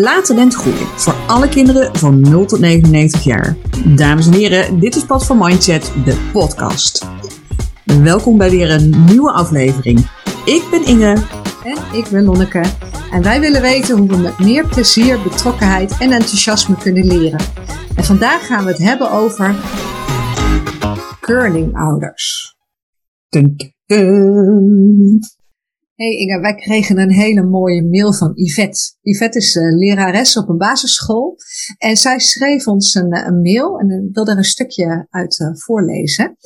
Laat talent groeien voor alle kinderen van 0 tot 99 jaar. Dames en heren, dit is Pad van Mindset, de podcast. Welkom bij weer een nieuwe aflevering. Ik ben Inge. En ik ben Lonneke. En wij willen weten hoe we met meer plezier, betrokkenheid en enthousiasme kunnen leren. En vandaag gaan we het hebben over curlingouders. Dun, dun. Hey Inge, wij kregen een hele mooie mail van Yvette. Yvette is uh, lerares op een basisschool. En zij schreef ons een, eh, een mail en ik wil daar een stukje uit uh, voorlezen.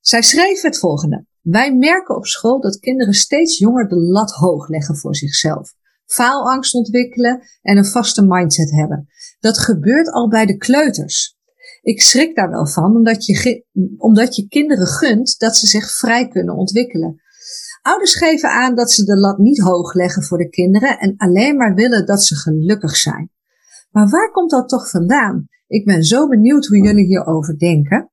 Zij schreef het volgende. Wij merken op school dat kinderen steeds jonger de lat hoog leggen voor zichzelf. Faalangst ontwikkelen en een vaste mindset hebben. Dat gebeurt al bij de kleuters. Ik schrik daar wel van, omdat je, omdat je kinderen gunt dat ze zich vrij kunnen ontwikkelen. Ouders geven aan dat ze de lat niet hoog leggen voor de kinderen en alleen maar willen dat ze gelukkig zijn. Maar waar komt dat toch vandaan? Ik ben zo benieuwd hoe jullie hierover denken.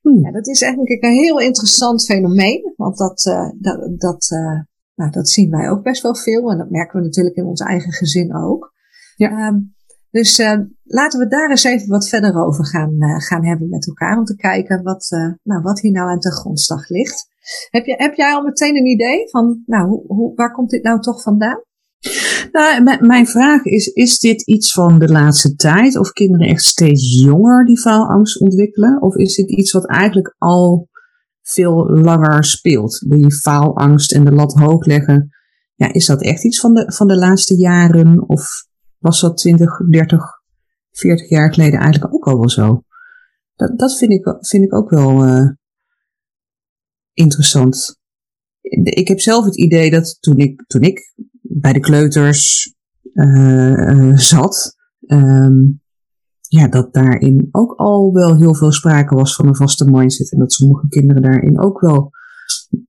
Hmm. Ja, dat is eigenlijk een heel interessant fenomeen, want dat, uh, dat, dat, uh, nou, dat zien wij ook best wel veel en dat merken we natuurlijk in ons eigen gezin ook. Ja. Um, dus uh, laten we daar eens even wat verder over gaan, gaan hebben met elkaar om te kijken wat, nou, wat hier nou aan de grondslag ligt. Heb, heb jij al meteen een idee van, nou, hoe, waar komt dit nou toch vandaan? Nou, mijn vraag is, is dit iets van de laatste tijd? Of kinderen echt steeds jonger die faalangst ontwikkelen? Of is dit iets wat eigenlijk al veel langer speelt? Die faalangst en de lat hoog leggen. Ja, is dat echt iets van de, van de laatste jaren? Of was dat 20, 30, 40 jaar geleden eigenlijk ook al wel zo? Dat, dat vind, ik, vind ik ook wel uh, interessant. Ik heb zelf het idee dat toen ik, toen ik bij de kleuters uh, zat, um, ja, dat daarin ook al wel heel veel sprake was van een vaste mindset. En dat sommige kinderen daarin ook wel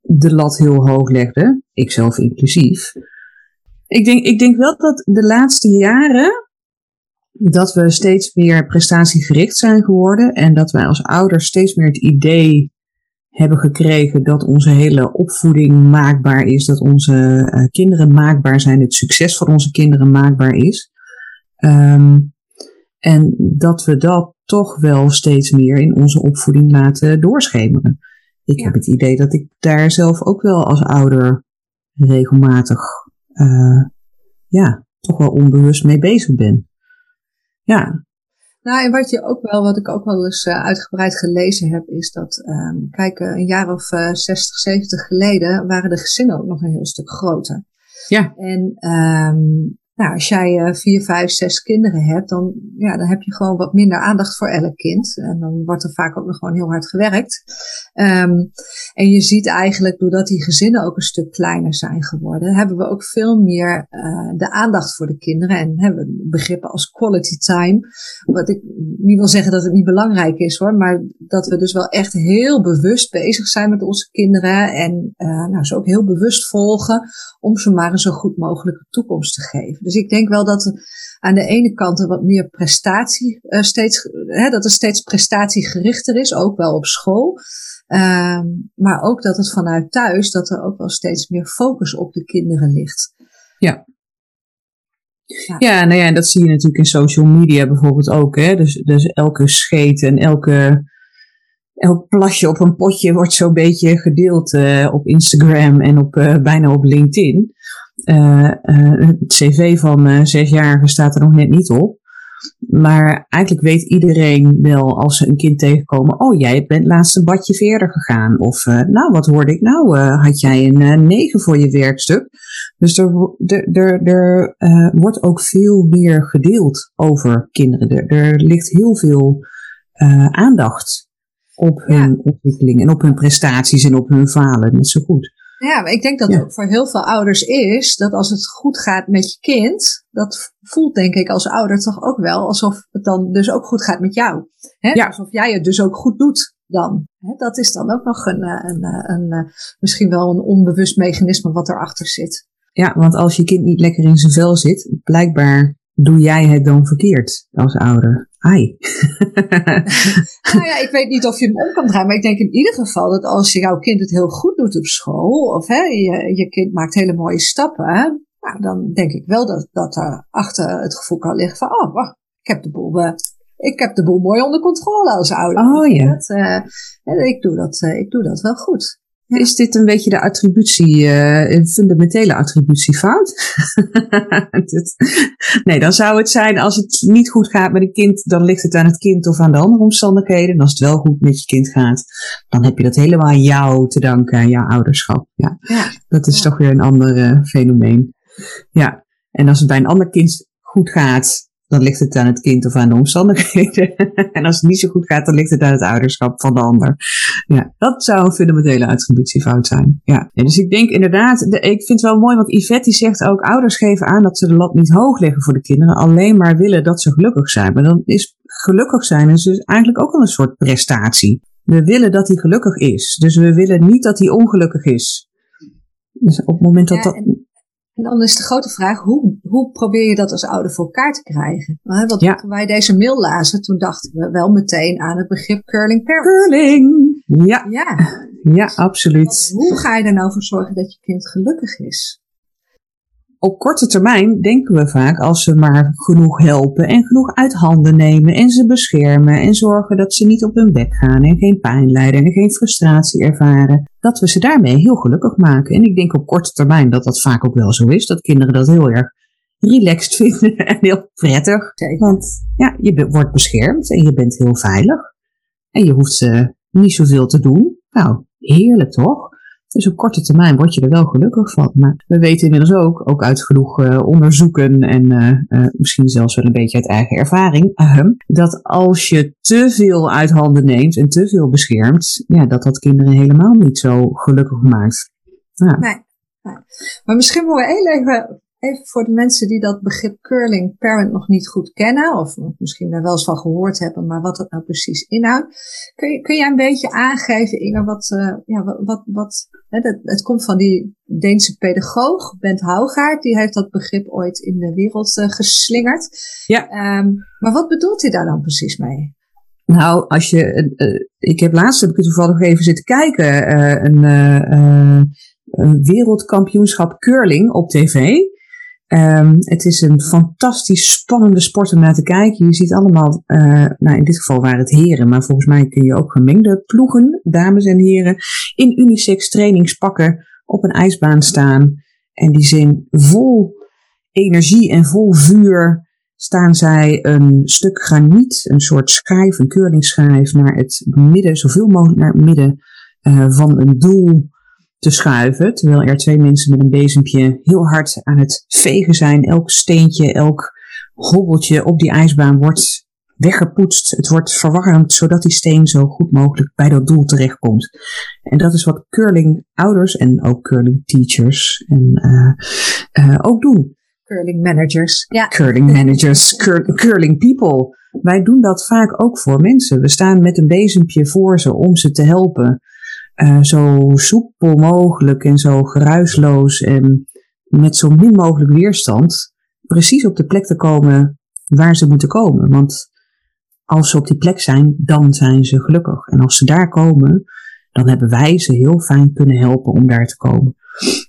de lat heel hoog legden, ikzelf inclusief. Ik denk, ik denk wel dat de laatste jaren dat we steeds meer prestatiegericht zijn geworden en dat wij als ouders steeds meer het idee hebben gekregen dat onze hele opvoeding maakbaar is, dat onze uh, kinderen maakbaar zijn, het succes van onze kinderen maakbaar is. Um, en dat we dat toch wel steeds meer in onze opvoeding laten doorschemeren. Ik ja. heb het idee dat ik daar zelf ook wel als ouder regelmatig, uh, ja, toch wel onbewust mee bezig ben. Ja. Nou, en wat je ook wel, wat ik ook wel eens uh, uitgebreid gelezen heb, is dat, um, kijk, een jaar of uh, 60, 70 geleden waren de gezinnen ook nog een heel stuk groter. Ja. En um, nou, als jij uh, vier, vijf, zes kinderen hebt, dan, ja, dan heb je gewoon wat minder aandacht voor elk kind. En dan wordt er vaak ook nog gewoon heel hard gewerkt. Um, en je ziet eigenlijk, doordat die gezinnen ook een stuk kleiner zijn geworden, hebben we ook veel meer uh, de aandacht voor de kinderen. En hebben we begrippen als quality time. Wat ik niet wil zeggen dat het niet belangrijk is hoor, maar dat we dus wel echt heel bewust bezig zijn met onze kinderen. En uh, nou, ze ook heel bewust volgen om ze maar een zo goed mogelijke toekomst te geven. Dus ik denk wel dat aan de ene kant er wat meer prestatie uh, steeds, hè, dat er steeds prestatiegerichter is, ook wel op school. Uh, maar ook dat het vanuit thuis, dat er ook wel steeds meer focus op de kinderen ligt. Ja. Ja, ja nou ja, en dat zie je natuurlijk in social media bijvoorbeeld ook. Hè? Dus, dus elke scheet en elke, elk plasje op een potje wordt zo'n beetje gedeeld uh, op Instagram en op, uh, bijna op LinkedIn. Uh, uh, het cv van uh, zesjarigen staat er nog net niet op. Maar eigenlijk weet iedereen wel als ze een kind tegenkomen: Oh, jij bent laatst een badje verder gegaan. Of nou, wat hoorde ik nou? had jij een negen voor je werkstuk? Dus er, er, er, er wordt ook veel meer gedeeld over kinderen. Er, er ligt heel veel aandacht op hun ja. ontwikkeling en op hun prestaties en op hun falen. Net zo goed. Ja, maar ik denk dat het ook voor heel veel ouders is dat als het goed gaat met je kind, dat voelt denk ik als ouder toch ook wel alsof het dan dus ook goed gaat met jou. Hè? Ja. Alsof jij het dus ook goed doet dan. Hè? Dat is dan ook nog een, eh, een, eh, een, een, misschien wel een onbewust mechanisme wat erachter zit. Ja, want als je kind niet lekker in zijn vel zit, blijkbaar doe jij het dan verkeerd als ouder? Ai. nou ja, ik weet niet of je hem om kan draaien, maar ik denk in ieder geval dat als jouw kind het heel goed doet op school, of hè, je, je kind maakt hele mooie stappen, Nou, dan denk ik wel dat, dat er achter het gevoel kan liggen van, oh, wacht, ik heb de boel, uh, ik heb de boel mooi onder controle als ouder. Oh ja. Dat, uh, ik, doe dat, uh, ik doe dat wel goed. Is dit een beetje de attributie, uh, een fundamentele attributiefout? nee, dan zou het zijn als het niet goed gaat met een kind, dan ligt het aan het kind of aan de andere omstandigheden. En als het wel goed met je kind gaat, dan heb je dat helemaal aan jou te danken, aan jouw ouderschap. Ja, ja. dat is Ja. toch weer een ander uh, fenomeen. Ja, en als het bij een ander kind goed gaat, dan ligt het aan het kind of aan de omstandigheden. en als het niet zo goed gaat, dan ligt het aan het ouderschap van de ander. Ja, dat zou een fundamentele attributiefout zijn. Ja. En dus ik denk inderdaad, de, ik vind het wel mooi, want Yvette die zegt ook, ouders geven aan dat ze de lat niet hoog leggen voor de kinderen, alleen maar willen dat ze gelukkig zijn. Maar dan is gelukkig zijn is dus eigenlijk ook wel een soort prestatie. We willen dat hij gelukkig is. Dus we willen niet dat hij ongelukkig is. Dus op het moment dat Ja, dat... en- dan is de grote vraag, hoe, hoe probeer je dat als ouder voor elkaar te krijgen? Want Ja. toen wij deze mail lazen, toen dachten we wel meteen aan het begrip curling. Curling! Ja, Ja, ja, want absoluut. hoe ga je er nou voor zorgen dat je kind gelukkig is? Op korte termijn denken we vaak als ze maar genoeg helpen en genoeg uit handen nemen en ze beschermen en zorgen dat ze niet op hun bek gaan en geen pijn lijden en geen frustratie ervaren, dat we ze daarmee heel gelukkig maken. En ik denk op korte termijn dat dat vaak ook wel zo is, dat kinderen dat heel erg relaxed vinden en heel prettig. Want ja, je wordt beschermd en je bent heel veilig. En je hoeft ze niet zoveel te doen. Nou, heerlijk toch? Dus op korte termijn word je er wel gelukkig van. Maar we weten inmiddels ook, ook uit genoeg eh, onderzoeken en eh, eh, misschien zelfs wel een beetje uit eigen ervaring, dat als je te veel uit handen neemt en te veel beschermt, ja, dat dat kinderen helemaal niet zo gelukkig maakt. Ja. Nee. nee. Maar misschien moeten we heel even, even voor de mensen die dat begrip curling parent nog niet goed kennen, of misschien er wel eens van gehoord hebben, maar wat het nou precies inhoudt. Kun, je, kun jij een beetje aangeven, Inge, wat, uh, ja, wat, wat, wat hè, dat, het komt van die Deense pedagoog, Bent Hougaard, die heeft dat begrip ooit in de wereld uh, geslingerd. Ja. Um, maar wat bedoelt hij daar dan precies mee? Nou, als je, uh, ik heb laatst heb ik toevallig even zitten kijken, een, een wereldkampioenschap curling op tv. Um, het is een fantastisch spannende sport om naar te kijken. Je ziet allemaal, uh, nou in dit geval waren het heren, maar volgens mij kun je ook gemengde ploegen, dames en heren, in unisex trainingspakken op een ijsbaan staan. En die zijn vol energie en vol vuur staan zij een stuk graniet, een soort schijf, een curlingschijf, naar het midden, zoveel mogelijk naar het midden uh, van een doel te schuiven. Terwijl er twee mensen met een bezempje heel hard aan het vegen zijn. Elk steentje, elk hobbeltje op die ijsbaan wordt weggepoetst. Het wordt verwarmd, zodat die steen zo goed mogelijk bij dat doel terechtkomt. En dat is wat curling ouders en ook curling teachers en, uh, uh, ook doen. Curling managers. Ja. Curling managers, cur curling people. Wij doen dat vaak ook voor mensen. We staan met een bezempje voor ze om ze te helpen. Uh, zo soepel mogelijk en zo geruisloos en met zo min mogelijk weerstand precies op de plek te komen waar ze moeten komen. Want als ze op die plek zijn, dan zijn ze gelukkig. En als ze daar komen, dan hebben wij ze heel fijn kunnen helpen om daar te komen.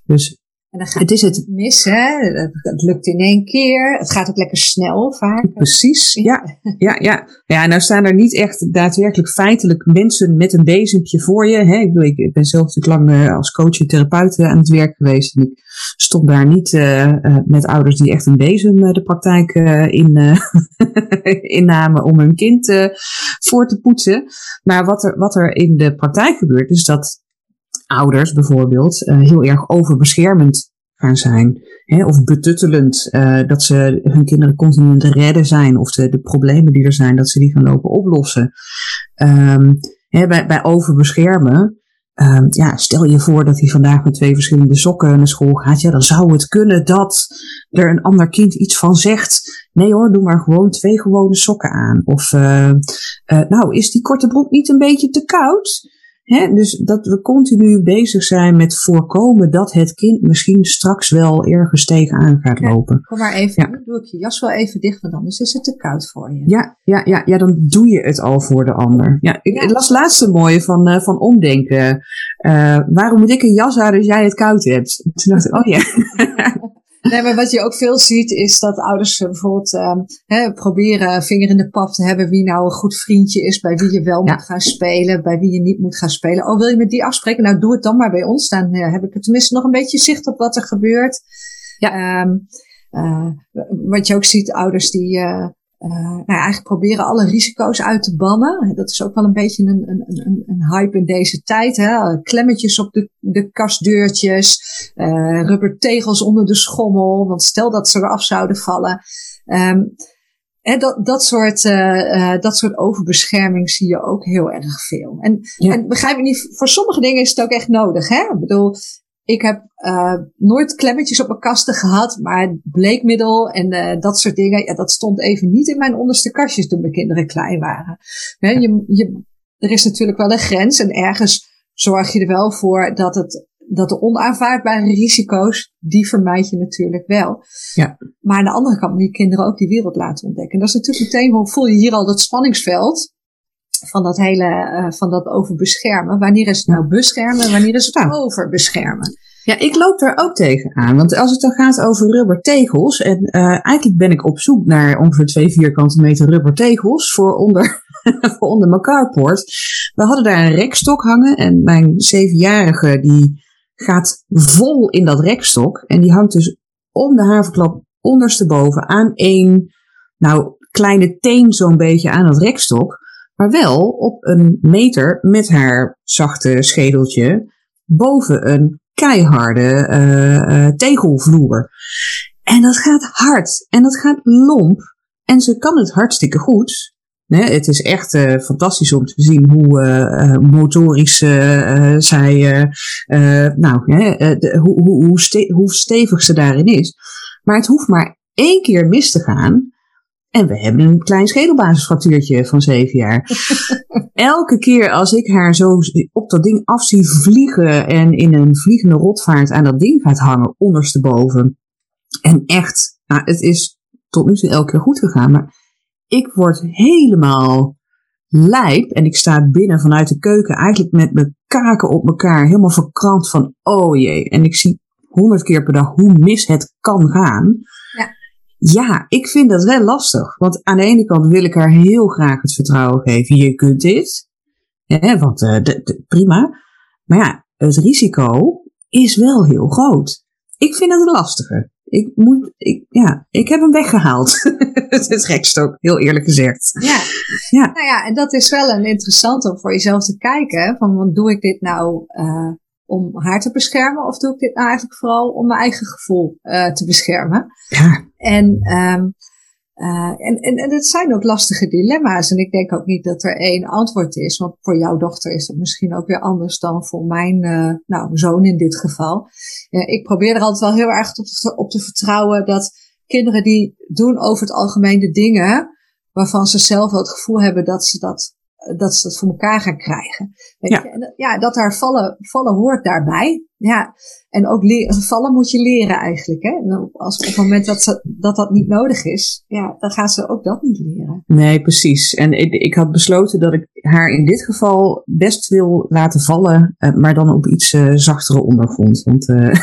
Dus en dan gaat het is het mis, hè? Het lukt in één keer. Het gaat ook lekker snel vaak. Precies, ja. Ja, ja. ja nou staan er niet echt daadwerkelijk feitelijk mensen met een bezempje voor je. Hè? Ik, bedoel, ik ben zelf natuurlijk lang uh, als coach en therapeut aan het werk geweest. En ik stond daar niet uh, uh, met ouders die echt een bezem de praktijk in, innamen om hun kind voor te poetsen. Maar wat er, wat er in de praktijk gebeurt, is dat ouders bijvoorbeeld uh, heel erg overbeschermend gaan zijn. Hè, of betuttelend, uh, dat ze hun kinderen continu het redden zijn. Of de, problemen die er zijn, dat ze die gaan lopen oplossen. Um, hè, bij, bij overbeschermen, um, ja, stel je voor dat hij vandaag met twee verschillende sokken naar school gaat. Ja, dan zou het kunnen dat er een ander kind iets van zegt. Nee hoor, doe maar gewoon twee gewone sokken aan. Of, uh, nou, is die korte broek niet een beetje te koud? He, dus dat we continu bezig zijn met voorkomen dat het kind misschien straks wel ergens tegenaan gaat ja, lopen. Kom maar even, ja. doe ik je jas wel even dicht, want anders is het te koud voor je. Ja, ja, ja, ja dan doe je het al voor de ander. Ja, ik las laatst een mooie van, uh, van omdenken. Uh, waarom moet ik een jas aan als jij het koud hebt? Toen dacht ik, oh ja. Nee, maar wat je ook veel ziet is dat ouders bijvoorbeeld um, hè, proberen vinger in de pap te hebben wie nou een goed vriendje is, bij wie je wel moet gaan spelen, bij wie je niet moet gaan spelen. Oh, wil je met die afspreken? Nou, doe het dan maar bij ons. Dan uh, heb ik er tenminste nog een beetje zicht op wat er gebeurt. Ja. Um, uh, wat je ook ziet, ouders die uh, uh, nou ja, eigenlijk proberen alle risico's uit te bannen. Dat is ook wel een beetje een, een, een, een hype in deze tijd. Hè? Klemmetjes op de, de kastdeurtjes, uh, rubbertegels onder de schommel. Want stel dat ze eraf zouden vallen. Um, en dat, dat, soort, uh, dat soort overbescherming zie je ook heel erg veel. En, ja. en begrijp me niet, voor sommige dingen is het ook echt nodig. Hè? Ik bedoel, ik heb uh, nooit klemmetjes op mijn kasten gehad, maar bleekmiddel en uh, dat soort dingen, ja, dat stond even niet in mijn onderste kastjes toen mijn kinderen klein waren. Je, je, er is natuurlijk wel een grens en ergens zorg je er wel voor dat, het, dat de onaanvaardbare risico's, die vermijd je natuurlijk wel. Ja. Maar aan de andere kant moet je kinderen ook die wereld laten ontdekken. En dat is natuurlijk meteen, voel je hier al dat spanningsveld van dat hele, uh, van dat overbeschermen. Wanneer is het nou beschermen wanneer is het ja. overbeschermen? Ja, ik loop daar ook tegenaan. Want als het dan gaat over rubbertegels, en uh, eigenlijk ben ik op zoek naar ongeveer twee vierkante meter rubbertegels voor onder, voor onder mijn carport. We hadden daar een rekstok hangen en mijn zevenjarige die gaat vol in dat rekstok. En die hangt dus om de haverklap ondersteboven aan één, nou, kleine teen zo'n beetje aan het rekstok. Maar wel op een meter met haar zachte schedeltje boven een keiharde uh, uh, tegelvloer. En dat gaat hard en dat gaat lomp. En ze kan het hartstikke goed. Het is echt uh, fantastisch om te zien hoe motorisch zij, nou, de, hoe, hoe, hoe stevig ze daarin is. Maar het hoeft maar één keer mis te gaan. En we hebben een klein schedelbasisfractuurtje van zeven jaar. Elke keer als ik haar zo op dat ding af zie vliegen en in een vliegende rotvaart aan dat ding gaat hangen, ondersteboven. En echt, nou, het is tot nu toe elke keer goed gegaan, maar ik word helemaal lijp en ik sta binnen vanuit de keuken eigenlijk met mijn kaken op elkaar, helemaal verkrant van oh jee. En ik zie honderd keer per dag hoe mis het kan gaan. Ja. Ik vind dat wel lastig. Want aan de ene kant wil ik haar heel graag het vertrouwen geven. Je kunt dit. Hè, want uh, de, de, prima. Maar ja, het risico is wel heel groot. Ik vind het een lastige. Ik, moet, ik, ja, ik heb hem weggehaald. het is rekstok, heel eerlijk gezegd. Ja. ja. Nou ja, en dat is wel een interessante om voor jezelf te kijken. Van, want doe ik dit nou uh, om haar te beschermen? Of doe ik dit nou eigenlijk vooral om mijn eigen gevoel uh, te beschermen? Ja. En, um, uh, en, en, en het zijn ook lastige dilemma's. En ik denk ook niet dat er één antwoord is. Want voor jouw dochter is dat misschien ook weer anders dan voor mijn uh, nou, zoon in dit geval. Ik probeer er altijd wel heel erg op te, op te vertrouwen dat kinderen die doen over het algemeen de dingen waarvan ze zelf wel het gevoel hebben dat ze dat dat ze dat voor elkaar gaan krijgen. Weet ja. Je? En, ja, dat daar vallen, vallen hoort daarbij. Ja, en ook vallen moet je leren eigenlijk. Hè? En als op het moment dat, ze, dat dat niet nodig is, ja, dan gaan ze ook dat niet leren. Nee, precies. En ik, ik had besloten dat ik haar in dit geval best wil laten vallen, uh, maar dan op iets uh, zachtere ondergrond. Want, uh,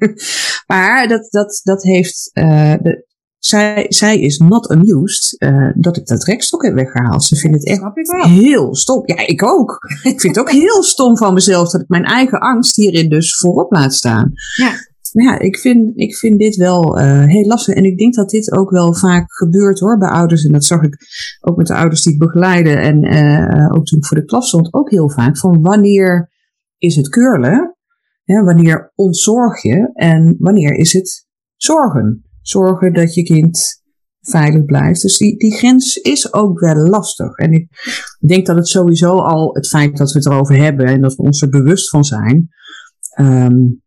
maar dat, dat, dat heeft, de, zij, zij is not amused uh, dat ik dat rekstok heb weggehaald. Ze vindt het echt heel stom. Ja, ik ook. ik vind het ook heel stom van mezelf dat ik mijn eigen angst hierin dus voorop laat staan. Ja. Maar ja, ik vind, ik vind dit wel uh, heel lastig. En ik denk dat dit ook wel vaak gebeurt hoor bij ouders. En dat zag ik ook met de ouders die ik begeleide. En uh, ook toen ik voor de klas stond ook heel vaak. Van wanneer is het keurlen? Ja, wanneer ontzorg je? En wanneer is het zorgen? Zorgen dat je kind veilig blijft. Dus die, die grens is ook wel lastig. En ik denk dat het sowieso al het feit dat we het erover hebben en dat we ons er bewust van zijn, um,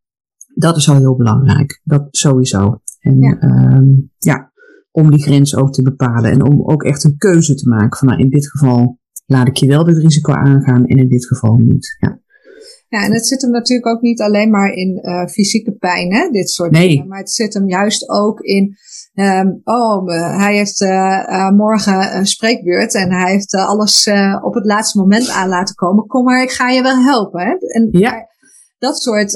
dat is al heel belangrijk. Dat sowieso. En ja. Um, ja, om die grens ook te bepalen en om ook echt een keuze te maken van nou, in dit geval laat ik je wel dit risico aangaan en in dit geval niet. Ja. Ja, en het zit hem natuurlijk ook niet alleen maar in uh, fysieke pijn, hè, dit soort nee. dingen. Maar het zit hem juist ook in, um, oh, hij heeft uh, uh, morgen een spreekbeurt en hij heeft alles op het laatste moment aan laten komen. Kom maar, ik ga je wel helpen. Hè? En ja. dat, soort,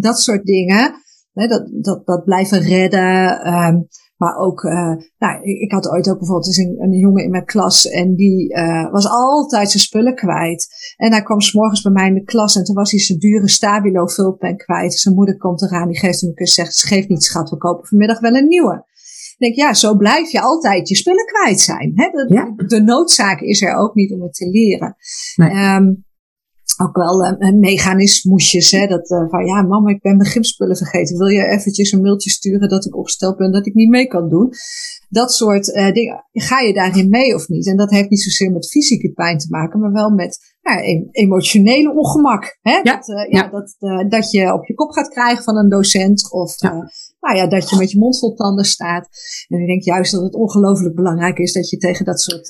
dat soort dingen. dat, dat, dat blijven redden. Um, maar ook, uh, nou, ik had ooit ook bijvoorbeeld een, een jongen in mijn klas en die uh, was altijd zijn spullen kwijt. En hij kwam s'morgens bij mij in de klas en toen was hij zijn dure Stabilo vulpen kwijt. Zijn moeder komt eraan, die geeft hem een kus zegt, geef niet schat, we kopen vanmiddag wel een nieuwe. Ik denk, ja, zo blijf je altijd je spullen kwijt zijn. Hè? De, ja. de noodzaak is er ook niet om het te leren. Nee. Um, ook wel uh, mechanismoesjes. Hè, dat uh, van ja, mama, ik ben mijn gymspullen vergeten. Wil je eventjes een mailtje sturen dat ik opgesteld ben dat ik niet mee kan doen? Dat soort uh, dingen. Ga je daarin mee of niet? En dat heeft niet zozeer met fysieke pijn te maken, maar wel met ja, emotionele ongemak. Hè? Ja. Dat, ja, ja. Dat, dat je op je kop gaat krijgen van een docent. Of ja. nou ja, dat je met je mond vol tanden staat. En ik denk juist dat het ongelooflijk belangrijk is dat je tegen dat soort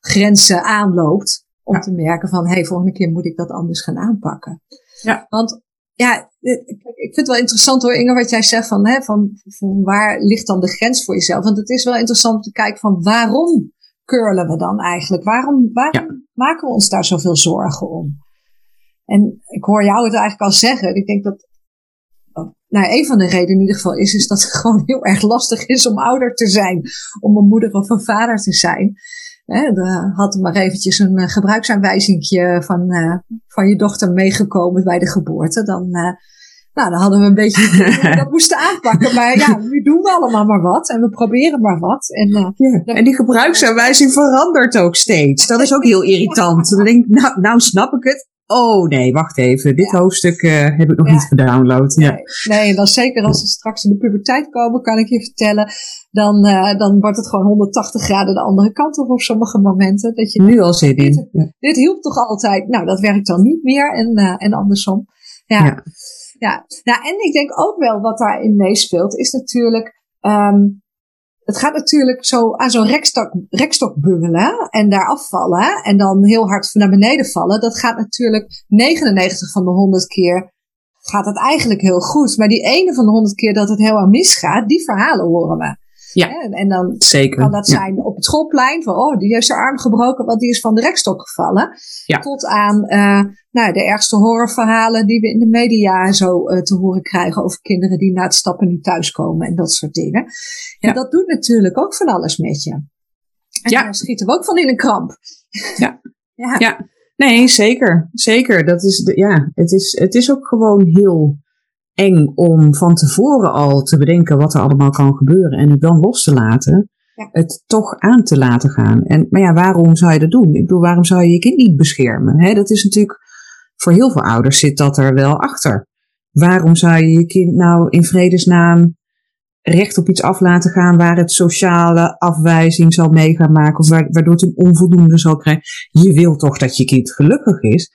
grenzen aanloopt. Om te merken van, hé, hey, volgende keer moet ik dat anders gaan aanpakken. Ja. Want ja, ik vind het wel interessant hoor, Inge, wat jij zegt van, hè, van, van waar ligt dan de grens voor jezelf? Want het is wel interessant om te kijken van waarom curlen we dan eigenlijk? Waarom, waarom maken we ons daar zoveel zorgen om? En ik hoor jou het eigenlijk al zeggen. Ik denk dat, nou, een van de redenen in ieder geval is, is dat het gewoon heel erg lastig is om ouder te zijn. Om een moeder of een vader te zijn. Hè, de, had maar eventjes een uh, gebruiksaanwijzingje van, uh, van je dochter meegekomen bij de geboorte. Dan, uh, nou, dan hadden we een beetje dat moesten aanpakken. Maar ja, nu doen we allemaal maar wat en we proberen maar wat. En, ja. en die gebruiksaanwijzing verandert ook steeds. Dat is ook heel irritant. Dan denk ik, nou, nou snap ik het. Oh nee, wacht even. Dit hoofdstuk uh, heb ik nog niet gedownload. Ja. Nee, dan zeker als ze straks in de puberteit komen, kan ik je vertellen. Dan, uh, dan wordt het gewoon 180 graden de andere kant op op sommige momenten. Dat je nu al zit in. Dit, dit hielp toch altijd? Nou, dat werkt dan niet meer en, uh, en andersom. Ja. ja. ja. Nou, en ik denk ook wel wat daarin meespeelt, is natuurlijk. Um, het gaat natuurlijk zo aan zo'n rekstok, rekstok bungelen en daar afvallen en dan heel hard naar beneden vallen. Dat gaat natuurlijk 99 van de 100 keer gaat het eigenlijk heel goed. Maar die ene van de 100 keer dat het helemaal misgaat, die verhalen horen we. Ja, en dan Zeker. kan dat zijn op het schoolplein van, oh, die heeft zijn arm gebroken, want die is van de rekstok gevallen. Ja. Tot aan uh, nou, de ergste horrorverhalen die we in de media zo uh, te horen krijgen over kinderen die na het stappen niet thuiskomen en dat soort dingen. Ja. En dat doet natuurlijk ook van alles met je. En ja. daar schieten we ook van in een kramp. Ja. ja. ja. Nee, zeker. Zeker. Dat is de, ja, het is, het is ook gewoon heel eng om van tevoren al te bedenken wat er allemaal kan gebeuren en het dan los te laten. Het toch aan te laten gaan. En, maar ja, waarom zou je dat doen? Ik bedoel, waarom zou je je kind niet beschermen? He, dat is natuurlijk, voor heel veel ouders zit dat er wel achter. Waarom zou je je kind nou in vredesnaam recht op iets af laten gaan waar het sociale afwijzing zal mee gaan maken of waardoor het een onvoldoende zal krijgen? Je wil toch dat je kind gelukkig is?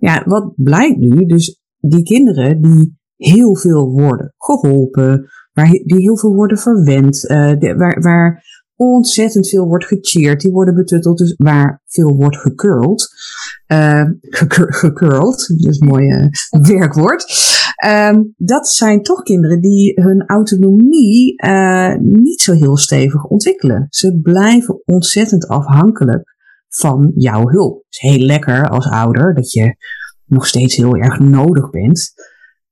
Ja, wat blijkt nu? Dus die kinderen die heel veel worden geholpen, waar, die heel veel worden verwend, de, waar, waar ontzettend veel wordt gecheerd, die worden betutteld, dus waar veel wordt gekurld. Uh, gekurld, dat is een mooi uh, werkwoord. Um, dat zijn toch kinderen die hun autonomie niet zo heel stevig ontwikkelen. Ze blijven ontzettend afhankelijk van jouw hulp. Het is heel lekker als ouder dat je nog steeds heel erg nodig bent.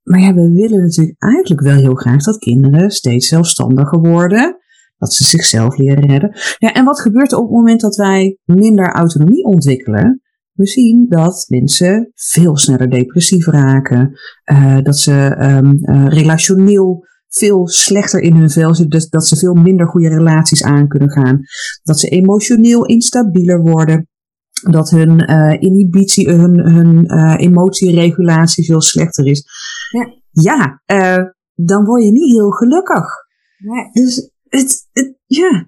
Maar ja, we willen natuurlijk eigenlijk wel heel graag dat kinderen steeds zelfstandiger worden. Dat ze zichzelf leren redden. Ja, en wat gebeurt er op het moment dat wij minder autonomie ontwikkelen? We zien dat mensen veel sneller depressief raken. Uh, dat ze um, uh, relationeel veel slechter in hun vel zitten. Dus dat ze veel minder goede relaties aan kunnen gaan. Dat ze emotioneel instabieler worden dat hun uh, inhibitie, hun, hun emotieregulatie veel slechter is. Ja, uh, dan word je niet heel gelukkig. Nee. Dus het, het, ja.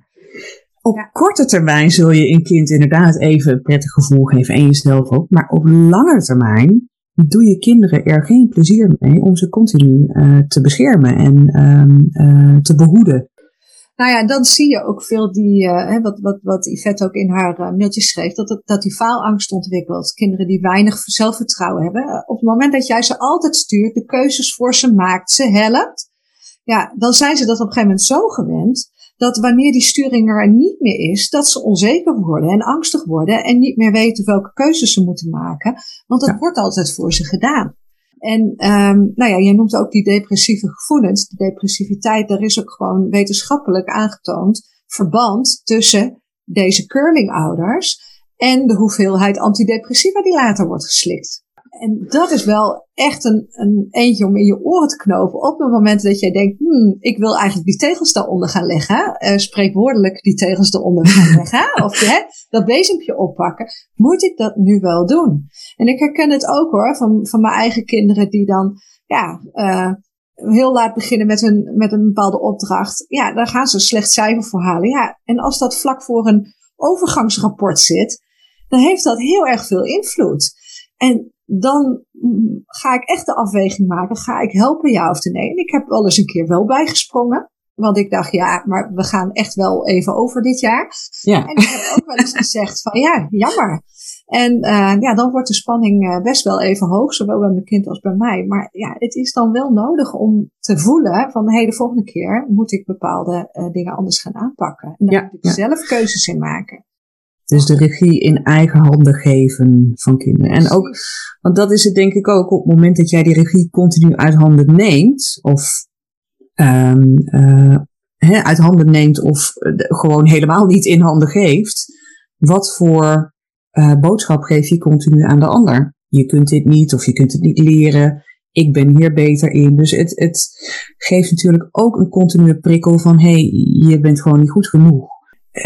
Op ja. korte termijn zul je een kind inderdaad even een prettig gevoel geven en jezelf ook. Maar op lange termijn doe je kinderen er geen plezier mee om ze continu te beschermen en um, te behoeden. Nou ja, dan zie je ook veel die, uh, wat, wat, wat Yvette ook in haar uh, mailtje schreef, dat, het, dat die faalangst ontwikkelt. Kinderen die weinig zelfvertrouwen hebben. Eh, op het moment dat jij ze altijd stuurt, de keuzes voor ze maakt, ze helpt, ja, dan zijn ze dat op een gegeven moment zo gewend, dat wanneer die sturing er niet meer is, dat ze onzeker worden en angstig worden en niet meer weten welke keuzes ze moeten maken. Want dat wordt altijd voor ze gedaan. En um, nou ja, jij noemt ook die depressieve gevoelens. De depressiviteit, daar is ook gewoon wetenschappelijk aangetoond verband tussen deze curlingouders en de hoeveelheid antidepressiva die later wordt geslikt. En dat is wel echt een, een eentje om in je oren te knopen. Op het moment dat jij denkt, hmm, ik wil eigenlijk die tegels daaronder gaan leggen. Uh, spreekwoordelijk die tegels eronder gaan leggen. of hè, dat bezempje oppakken. Moet ik dat nu wel doen? En ik herken het ook hoor, van, van mijn eigen kinderen die dan, ja, uh, heel laat beginnen met een, met een bepaalde opdracht. Ja, daar gaan ze een slecht cijfer voor halen. Ja, en als dat vlak voor een overgangsrapport zit, dan heeft dat heel erg veel invloed. En dan ga ik echt de afweging maken. Ga ik helpen, ja of nee? En ik heb wel eens een keer wel bijgesprongen. Want ik dacht, ja, maar we gaan echt wel even over dit jaar. Ja. En ik heb ook wel eens gezegd van, ja, jammer. En uh, ja, dan wordt de spanning uh, best wel even hoog, zowel bij mijn kind als bij mij. Maar ja, het is dan wel nodig om te voelen van, hé, hey, de volgende keer moet ik bepaalde uh, dingen anders gaan aanpakken. En daar moet ik zelf keuzes in maken. Dus de regie in eigen handen geven van kinderen. En ook, want dat is het denk ik ook, op het moment dat jij die regie continu uit handen neemt, of um, uh, uit handen neemt, of gewoon helemaal niet in handen geeft, wat voor uh, boodschap geef je continu aan de ander? Je kunt dit niet, of je kunt het niet leren. Ik ben hier beter in. Dus het, het geeft natuurlijk ook een continue prikkel van: hé, hey, je bent gewoon niet goed genoeg.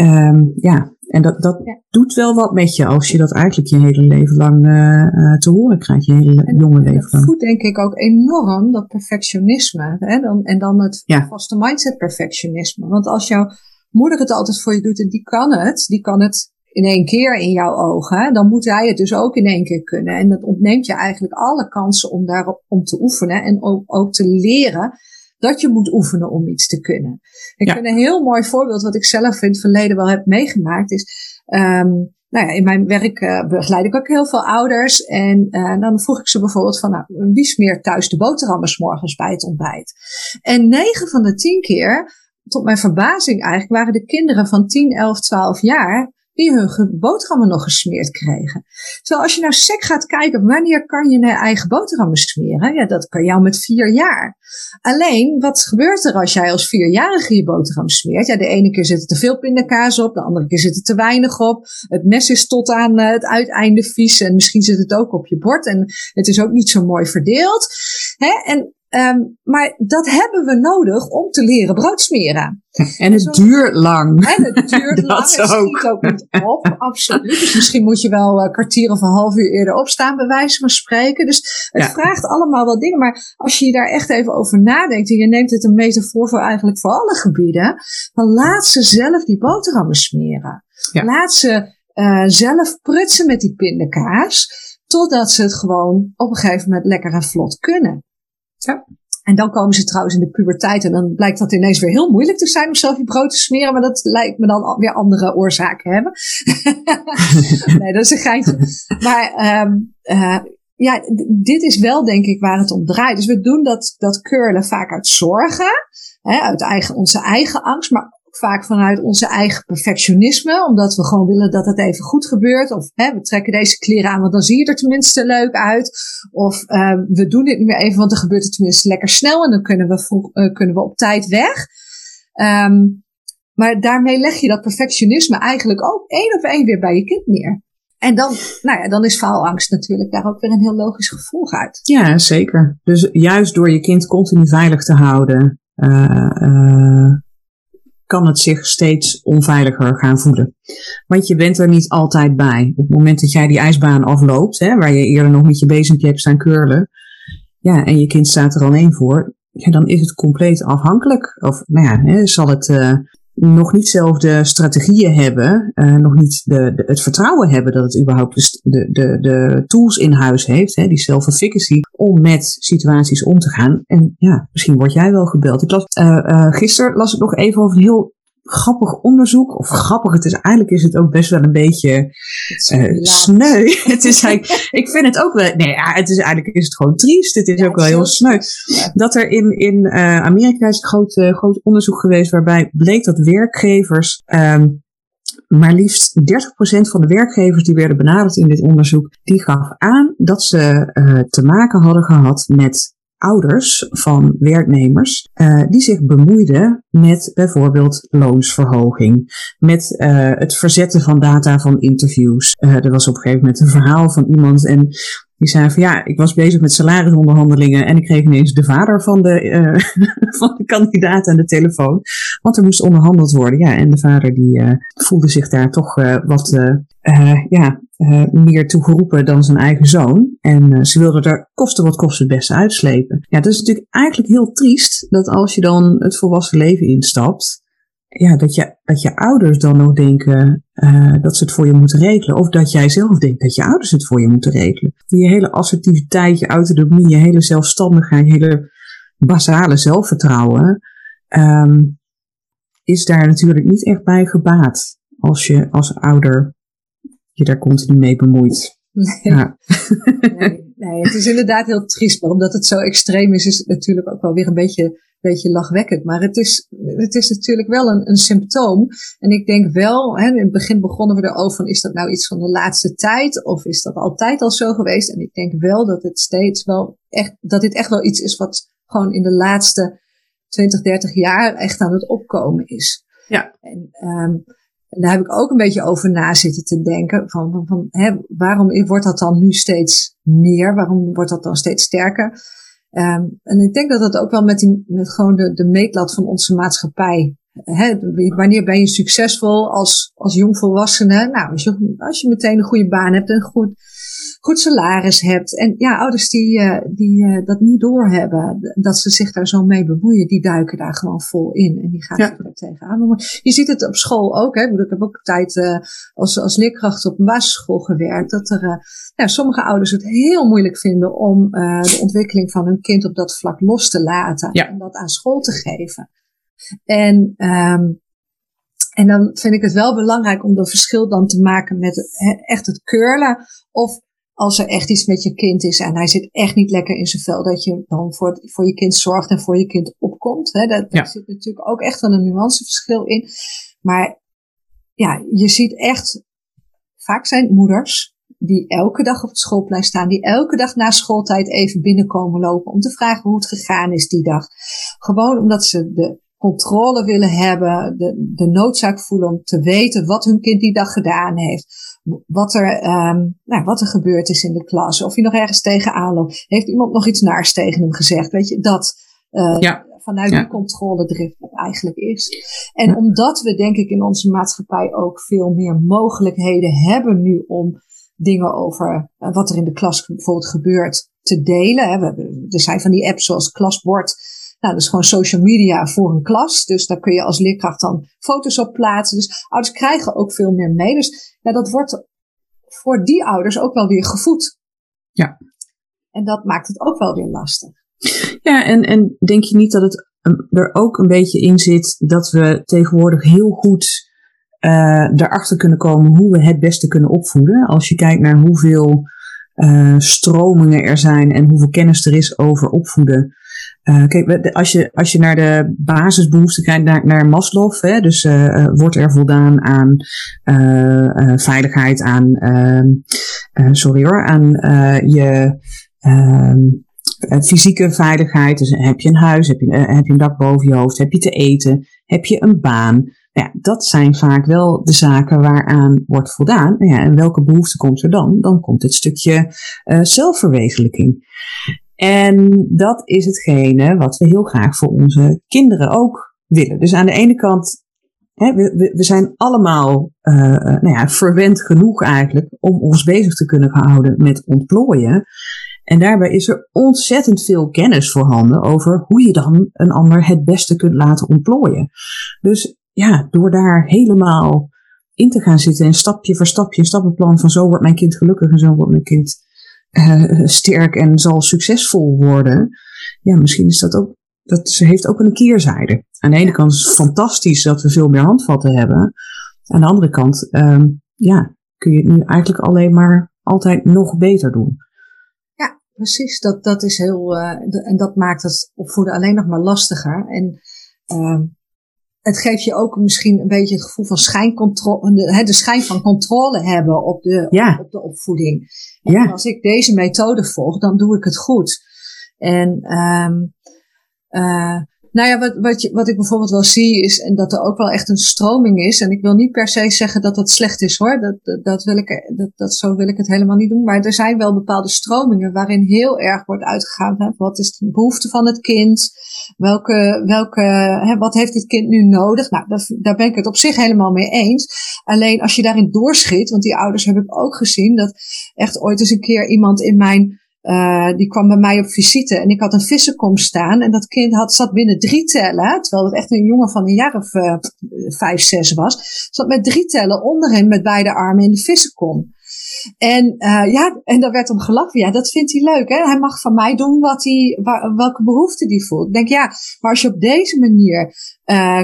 Um, ja, en dat, dat doet wel wat met je als je dat eigenlijk je hele leven lang uh, te horen krijgt, je hele en, jonge leven lang. voedt denk ik ook enorm dat perfectionisme. Hè? Dan, en dan het vaste mindset perfectionisme. Want als jouw moeder het altijd voor je doet en die kan het, die kan het in één keer in jouw ogen, dan moet hij het dus ook in één keer kunnen. En dat ontneemt je eigenlijk alle kansen om daarop om te oefenen en ook, ook te leren dat je moet oefenen om iets te kunnen. Ik vind een heel mooi voorbeeld, wat ik zelf in het verleden wel heb meegemaakt, is. Um, nou ja, in mijn werk uh, begeleid ik ook heel veel ouders. En uh, dan vroeg ik ze bijvoorbeeld van, nou, wie smeert thuis de boterhammen morgens bij het ontbijt? En negen van de tien keer, tot mijn verbazing eigenlijk, waren de kinderen van 10, 11, 12 jaar die hun boterhammen nog gesmeerd kregen. Terwijl als je nou sec gaat kijken, wanneer kan je naar eigen boterhammen smeren? Ja, dat kan jou met vier jaar. Alleen, wat gebeurt er als jij als vierjarige je boterham smeert? Ja, de ene keer zit er te veel pindakaas op, de andere keer zit er te weinig op. Het mes is tot aan uh, het uiteinde vies en misschien zit het ook op je bord en het is ook niet zo mooi verdeeld. Hè? En Um, maar dat hebben we nodig om te leren brood smeren. En het duurt lang. En het duurt lang. Het schiet ook niet op. Absoluut. Dus misschien moet je wel een kwartier of een half uur eerder opstaan, bij wijze van spreken. Dus het vraagt allemaal wel dingen. Maar als je daar echt even over nadenkt en je neemt het een metafoor voor eigenlijk voor alle gebieden, dan laat ze zelf die boterhammen smeren. Laat ze uh, zelf prutsen met die pindakaas, totdat ze het gewoon op een gegeven moment lekker en vlot kunnen. Ja. En dan komen ze trouwens in de puberteit en dan blijkt dat ineens weer heel moeilijk te zijn om zelf je brood te smeren, maar dat lijkt me dan weer andere oorzaken hebben. nee, dat is een geintje. Maar um, uh, ja, dit is wel denk ik waar het om draait. Dus we doen dat, dat curlen vaak uit zorgen, hè, uit eigen, onze eigen angst, maar vaak vanuit onze eigen perfectionisme, omdat we gewoon willen dat het even goed gebeurt. Of hè, we trekken deze kleren aan, want dan zie je er tenminste leuk uit. Of uh, we doen dit nu meer even, want dan gebeurt het tenminste lekker snel en dan kunnen we, vroeg, uh, kunnen we op tijd weg. Um, maar daarmee leg je dat perfectionisme eigenlijk ook één op één weer bij je kind neer. En dan, nou ja, dan is faalangst natuurlijk daar ook weer een heel logisch gevolg uit. Ja, zeker. Dus juist door je kind continu veilig te houden, uh, kan het zich steeds onveiliger gaan voelen. Want je bent er niet altijd bij. Op het moment dat jij die ijsbaan afloopt, hè, waar je eerder nog met je bezempje hebt staan curlen, ja, en je kind staat er alleen voor, ja, dan is het compleet afhankelijk. Of, nou ja, hè, zal het uh, nog niet zelf de strategieën hebben, uh, nog niet de, de, het vertrouwen hebben dat het überhaupt de, de, de tools in huis heeft, hè, die self-efficacy, om met situaties om te gaan. En ja, misschien word jij wel gebeld. Ik las, uh, uh, gisteren las ik nog even over een heel grappig onderzoek. Of grappig, het is, eigenlijk is het ook best wel een beetje uh, sneu. het is eigenlijk, ik vind het ook wel, nee, ja, het is eigenlijk is het gewoon triest. Het is ook wel heel sneu. Dat er in, in uh, Amerika is een groot, uh, groot onderzoek geweest waarbij bleek dat werkgevers um, maar liefst 30% van de werkgevers die werden benaderd in dit onderzoek, die gaf aan dat ze uh, te maken hadden gehad met ouders van werknemers uh, die zich bemoeiden met bijvoorbeeld loonsverhoging, met uh, het verzetten van data van interviews. Uh, er was op een gegeven moment een verhaal van iemand en die zei van ja, ik was bezig met salarisonderhandelingen en ik kreeg ineens de vader van de, uh, van de kandidaat aan de telefoon. Want er moest onderhandeld worden. Ja, en de vader die uh, voelde zich daar toch uh, wat ja, meer toe geroepen dan zijn eigen zoon. En ze wilde er kosten wat kost het beste uitslepen. Ja, dat is natuurlijk eigenlijk heel triest dat als je dan het volwassen leven instapt ja, dat, je, dat je ouders dan nog denken uh, dat ze het voor je moeten regelen. Of dat jij zelf denkt dat je ouders het voor je moeten regelen. Je hele assertiviteit, je autonomie, je hele zelfstandigheid, je hele basale zelfvertrouwen um, is daar natuurlijk niet echt bij gebaat. Als je als ouder je daar continu mee bemoeit. Nee. Ja. nee, nee, het is inderdaad heel triest. Maar omdat het zo extreem is, is het natuurlijk ook wel weer een beetje beetje lachwekkend. Maar het is, het is natuurlijk wel een, een symptoom. En ik denk wel, hè, in het begin begonnen we erover van, is dat nou iets van de laatste tijd? Of is dat altijd al zo geweest? En ik denk wel dat het steeds wel echt, dat dit echt wel iets is wat gewoon in de laatste 20, 30 jaar echt aan het opkomen is. Ja. En, um, en daar heb ik ook een beetje over na zitten te denken. Van, van, van hè, waarom wordt dat dan nu steeds meer? Waarom wordt dat dan steeds sterker? Um, en ik denk dat dat ook wel met, die, met gewoon de, de meetlat van onze maatschappij. Hè, wanneer ben je succesvol als, als jongvolwassene? Nou, als je, als je meteen een goede baan hebt en goed, goed salaris hebt. En ja, ouders die, uh, die uh, dat niet doorhebben, dat ze zich daar zo mee bemoeien, die duiken daar gewoon vol in. En die gaan ja. er tegenaan. Maar je ziet het op school ook. Hè. Ik heb ook tijd uh, als, als leerkracht op een basisschool gewerkt. Dat er ja, sommige ouders het heel moeilijk vinden om de ontwikkeling van hun kind op dat vlak los te laten. Ja. En dat aan school te geven. En um, en dan vind ik het wel belangrijk om dat verschil dan te maken met echt het curlen. Of als er echt iets met je kind is en hij zit echt niet lekker in zijn vel, dat je dan voor, voor je kind zorgt en voor je kind opkomt. Hè. Dat, daar zit natuurlijk ook echt wel een nuanceverschil in. Maar ja, je ziet echt, vaak zijn moeders die elke dag op het schoolplein staan, die elke dag na schooltijd even binnenkomen lopen om te vragen hoe het gegaan is die dag. Gewoon omdat ze de controle willen hebben, de, de noodzaak voelen om te weten wat hun kind die dag gedaan heeft. Wat er, um, nou, wat er gebeurd is in de klas. Of hij nog ergens tegenaan loopt. Heeft iemand nog iets naars tegen hem gezegd? Weet je, dat uh, ja. vanuit ja. die controledrift wat eigenlijk is. En ja. omdat we denk ik in onze maatschappij ook veel meer mogelijkheden hebben nu om dingen over uh, wat er in de klas bijvoorbeeld gebeurt te delen. Hè. We er zijn van die apps zoals Klasbord nou, dat is gewoon social media voor een klas. Dus daar kun je als leerkracht dan foto's op plaatsen. Dus ouders krijgen ook veel meer mee. Dus ja, dat wordt voor die ouders ook wel weer gevoed. Ja. En dat maakt het ook wel weer lastig. Ja, en, en denk je niet dat het er ook een beetje in zit dat we tegenwoordig heel goed uh, erachter kunnen komen hoe we het beste kunnen opvoeden? Als je kijkt naar hoeveel uh, stromingen er zijn en hoeveel kennis er is over opvoeden. Uh, kijk, als je, als je naar de basisbehoeften kijkt, naar, naar Maslow, hè, dus uh, wordt er voldaan aan veiligheid, aan, ehm, sorry hoor, aan je ehm, fysieke veiligheid. Dus heb je een huis, heb je, heb je een dak boven je hoofd, heb je te eten, heb je een baan. Ja, dat zijn vaak wel de zaken waaraan wordt voldaan. Ja, en welke behoefte komt er dan? Dan komt het stukje zelfverwezenlijking. En dat is hetgene wat we heel graag voor onze kinderen ook willen. Dus aan de ene kant, hè, we, we zijn allemaal uh, nou ja, verwend genoeg eigenlijk om ons bezig te kunnen houden met ontplooien. En daarbij is er ontzettend veel kennis voorhanden over hoe je dan een ander het beste kunt laten ontplooien. Dus ja, door daar helemaal in te gaan zitten en stapje voor stapje, een stappenplan van zo wordt mijn kind gelukkig en zo wordt mijn kind uh, sterk en zal succesvol worden. Ja, misschien is dat ook, dat heeft ook een keerzijde. Aan de ene kant is het fantastisch dat we veel meer handvatten hebben. Aan de andere kant, um, ja, kun je het nu eigenlijk alleen maar altijd nog beter doen. Ja, precies. Dat, dat is heel, uh, en dat maakt het opvoeden alleen nog maar lastiger. En uh, het geeft je ook misschien een beetje het gevoel van schijncontrole, de, de schijn van controle hebben op de, ja. op de opvoeding. En ja. als ik deze methode volg, dan doe ik het goed. En um, uh, nou ja, wat, wat, je, wat ik bijvoorbeeld wel zie is, en dat er ook wel echt een stroming is. En ik wil niet per se zeggen dat dat slecht is hoor. Dat, dat, wil ik, dat, dat, zo wil ik het helemaal niet doen. Maar er zijn wel bepaalde stromingen waarin heel erg wordt uitgegaan. Hè, wat is de behoefte van het kind? Welke, welke, hè, wat heeft het kind nu nodig? Nou, daar, daar ben ik het op zich helemaal mee eens. Alleen als je daarin doorschiet, want die ouders heb ik ook gezien, dat echt ooit eens een keer iemand in mijn uh, die kwam bij mij op visite en ik had een vissenkom staan. En dat kind had, zat binnen drie tellen, terwijl het echt een jongen van een jaar of uh, vijf, zes was. Zat met drie tellen onderin met beide armen in de vissenkom. En uh, ja, en daar werd om gelachen. Ja, dat vindt hij leuk. Hè? Hij mag van mij doen wat hij, welke behoefte hij voelt. Ik denk ja, maar als je op deze manier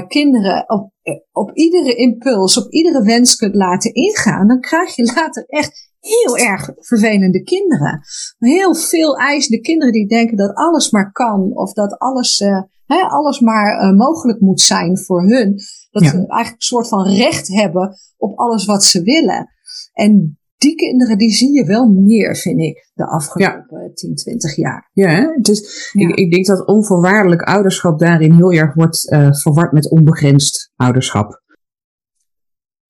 kinderen op, op iedere impuls, op iedere wens kunt laten ingaan, dan krijg je later echt heel erg vervelende kinderen. Heel veel eisende kinderen die denken dat alles maar kan of dat alles, uh, hè, alles maar uh, mogelijk moet zijn voor hun. Dat ze eigenlijk een soort van recht hebben op alles wat ze willen. En die kinderen die zie je wel meer, vind ik, de afgelopen ja. 10, 20 jaar. Ja, ja. Ik, ik, denk dat onvoorwaardelijk ouderschap daarin heel erg wordt uh, verward met onbegrensd ouderschap.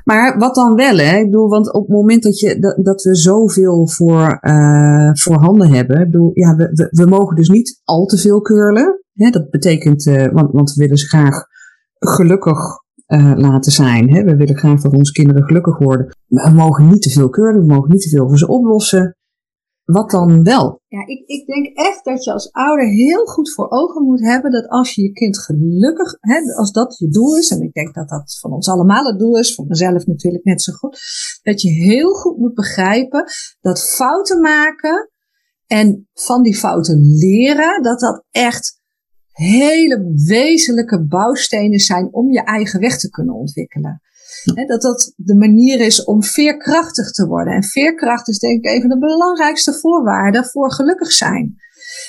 Maar wat dan wel, hè? Ik bedoel, want op het moment dat, je, dat, dat we zoveel voor, uh, voor handen hebben, bedoel, ja, we, we, mogen dus niet al te veel curlen. Hè? Dat betekent, uh, want, want we willen ze graag gelukkig uh, laten zijn. Hè? We willen graag dat onze kinderen gelukkig worden. Maar we mogen niet te veel curlen, we mogen niet te veel voor ze oplossen. Wat dan wel? Ja, ik, ik denk echt dat je als ouder heel goed voor ogen moet hebben dat als je je kind gelukkig, hè, als dat je doel is, en ik denk dat dat van ons allemaal het doel is, voor mezelf natuurlijk net zo goed, dat je heel goed moet begrijpen dat fouten maken en van die fouten leren, dat dat echt hele wezenlijke bouwstenen zijn om je eigen weg te kunnen ontwikkelen dat dat de manier is om veerkrachtig te worden. En veerkracht is denk ik een van de belangrijkste voorwaarden voor gelukkig zijn.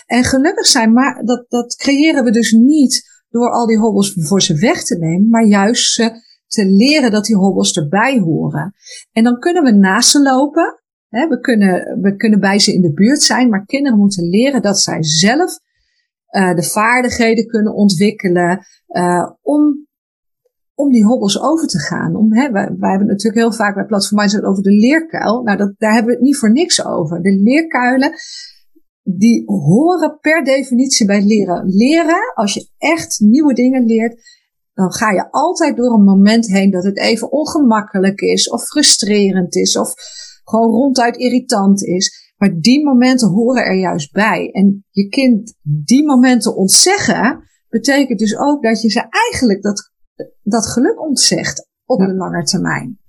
En gelukkig zijn, maar dat, dat creëren we dus niet door al die hobbels voor ze weg te nemen, maar juist ze te leren dat die hobbels erbij horen. En dan kunnen we naast ze lopen. we, kunnen, we kunnen bij ze in de buurt zijn, maar kinderen moeten leren dat zij zelf uh, de vaardigheden kunnen ontwikkelen uh, om om die hobbels over te gaan. Om, hè, wij, hebben natuurlijk heel vaak bij Platform over de leerkuil. Nou, dat, daar hebben we het niet voor niks over. De leerkuilen, die horen per definitie bij leren. Leren, als je echt nieuwe dingen leert, dan ga je altijd door een moment heen dat het even ongemakkelijk is, of frustrerend is, of gewoon ronduit irritant is. Maar die momenten horen er juist bij. En je kind die momenten ontzeggen, betekent dus ook dat je ze eigenlijk dat dat geluk ontzegt op ja. de lange termijn.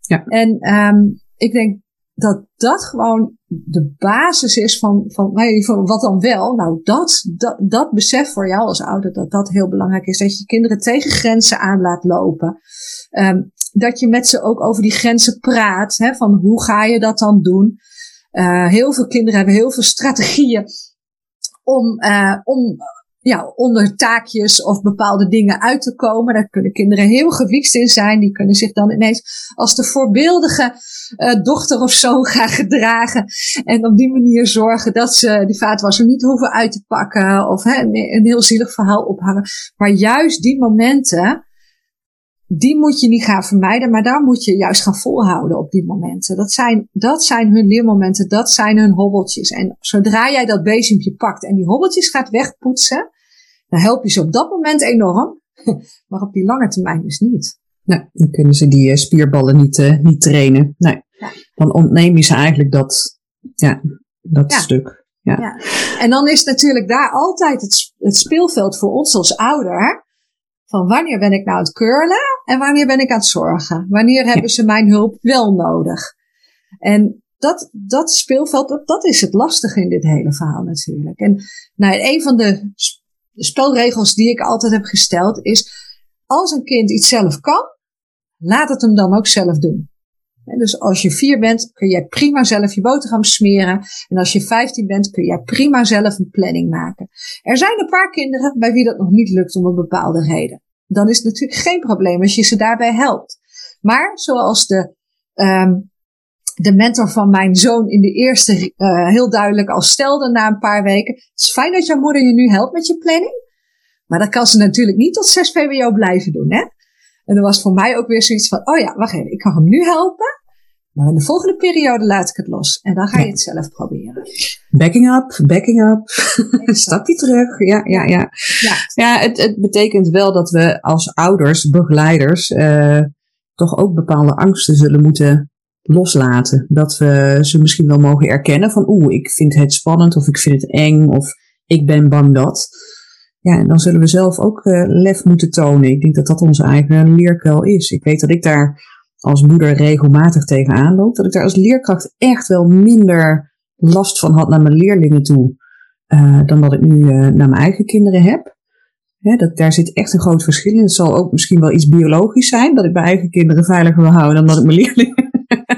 Ja. En um, ik denk dat dat gewoon de basis is van, van, van wat dan wel. Nou, dat, dat, dat besef voor jou als ouder, dat dat heel belangrijk is. Dat je kinderen tegen grenzen aan laat lopen. Um, dat je met ze ook over die grenzen praat. Hè, van hoe ga je dat dan doen? Uh, heel veel kinderen hebben heel veel strategieën om, uh, om ja, onder taakjes of bepaalde dingen uit te komen. Daar kunnen kinderen heel gewiekst in zijn. Die kunnen zich dan ineens als de voorbeeldige uh, dochter of zoon gaan gedragen. En op die manier zorgen dat ze die vaatwasser niet hoeven uit te pakken. Of hè, een heel zielig verhaal ophangen. Maar juist die momenten, die moet je niet gaan vermijden. Maar daar moet je juist gaan volhouden op die momenten. Dat zijn, dat zijn hun leermomenten. Dat zijn hun hobbeltjes. En zodra jij dat bezempje pakt en die hobbeltjes gaat wegpoetsen dan help je ze op dat moment enorm, maar op die lange termijn dus niet. Nee, dan kunnen ze die eh, spierballen niet, uh, niet trainen. Nee, ja. dan ontneem je ze eigenlijk dat, ja, dat ja. stuk. Ja. ja. En dan is natuurlijk daar altijd het, het speelveld voor ons als ouder. Van wanneer ben ik nou aan het curlen en wanneer ben ik aan het zorgen? Wanneer hebben ze mijn hulp wel nodig? En dat, dat speelveld, dat, dat is het lastige in dit hele verhaal natuurlijk. En nou, een van de de spelregels die ik altijd heb gesteld is, als een kind iets zelf kan, laat het hem dan ook zelf doen. Dus als je vier bent, kun jij prima zelf je boterham smeren. En als je vijftien bent, kun jij prima zelf een planning maken. Er zijn een paar kinderen bij wie dat nog niet lukt om een bepaalde reden. dan is het natuurlijk geen probleem als je ze daarbij helpt. Maar zoals de, um, de mentor van mijn zoon in de eerste uh, heel duidelijk al stelde na een paar weken. Het is fijn dat jouw moeder je nu helpt met je planning. Maar dat kan ze natuurlijk niet tot 6 VWO blijven doen. Hè? En er was voor mij ook weer zoiets van, oh ja, wacht even, ik kan hem nu helpen. Maar in de volgende periode laat ik het los. En dan ga je het zelf proberen. Backing up, backing up. Stapje terug. Ja, ja, ja. Ja, ja het, het betekent wel dat we als ouders, begeleiders, uh, toch ook bepaalde angsten zullen moeten loslaten. Dat we ze misschien wel mogen erkennen van oeh, ik vind het spannend of ik vind het eng of ik ben bang dat. Ja, en dan zullen we zelf ook uh, lef moeten tonen. Ik denk dat dat onze eigen leerkuil is. Ik weet dat ik daar als moeder regelmatig tegenaan loop. Dat ik daar als leerkracht echt wel minder last van had naar mijn leerlingen toe. Uh, dan dat ik nu uh, naar mijn eigen kinderen heb. Dat, daar zit echt een groot verschil in. Het zal ook misschien wel iets biologisch zijn. Dat ik mijn eigen kinderen veiliger wil houden dan dat ik mijn leerlingen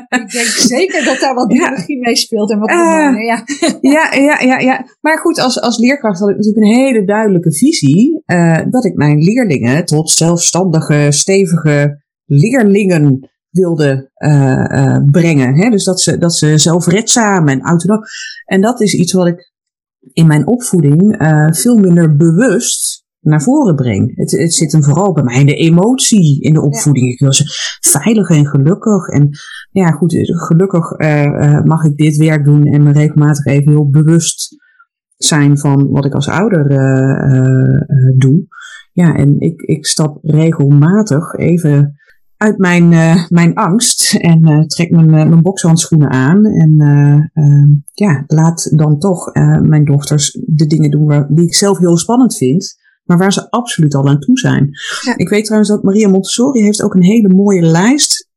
ik denk zeker dat daar wat biologie mee speelt en wat uh, ja. ja. ja, ja, ja, Maar goed, als, als leerkracht had ik natuurlijk een hele duidelijke visie. Uh, dat ik mijn leerlingen tot zelfstandige, stevige leerlingen wilde uh, brengen. Hè? Dus dat ze, dat ze zelfredzaam en autonoom. En dat is iets wat ik in mijn opvoeding veel minder bewust naar voren breng. Het, het zit hem vooral bij mij in de emotie in de opvoeding. Ik wil ze veilig en gelukkig. En ja, goed, gelukkig uh, mag ik dit werk doen en me regelmatig even heel bewust zijn van wat ik als ouder uh, doe. Ja, en ik, ik stap regelmatig even uit mijn, mijn angst en trek mijn, mijn bokshandschoenen aan. En ehm, ja, laat dan toch mijn dochters de dingen doen waar, die ik zelf heel spannend vind maar waar ze absoluut al aan toe zijn. Ik weet trouwens dat Maria Montessori heeft ook een hele mooie lijst.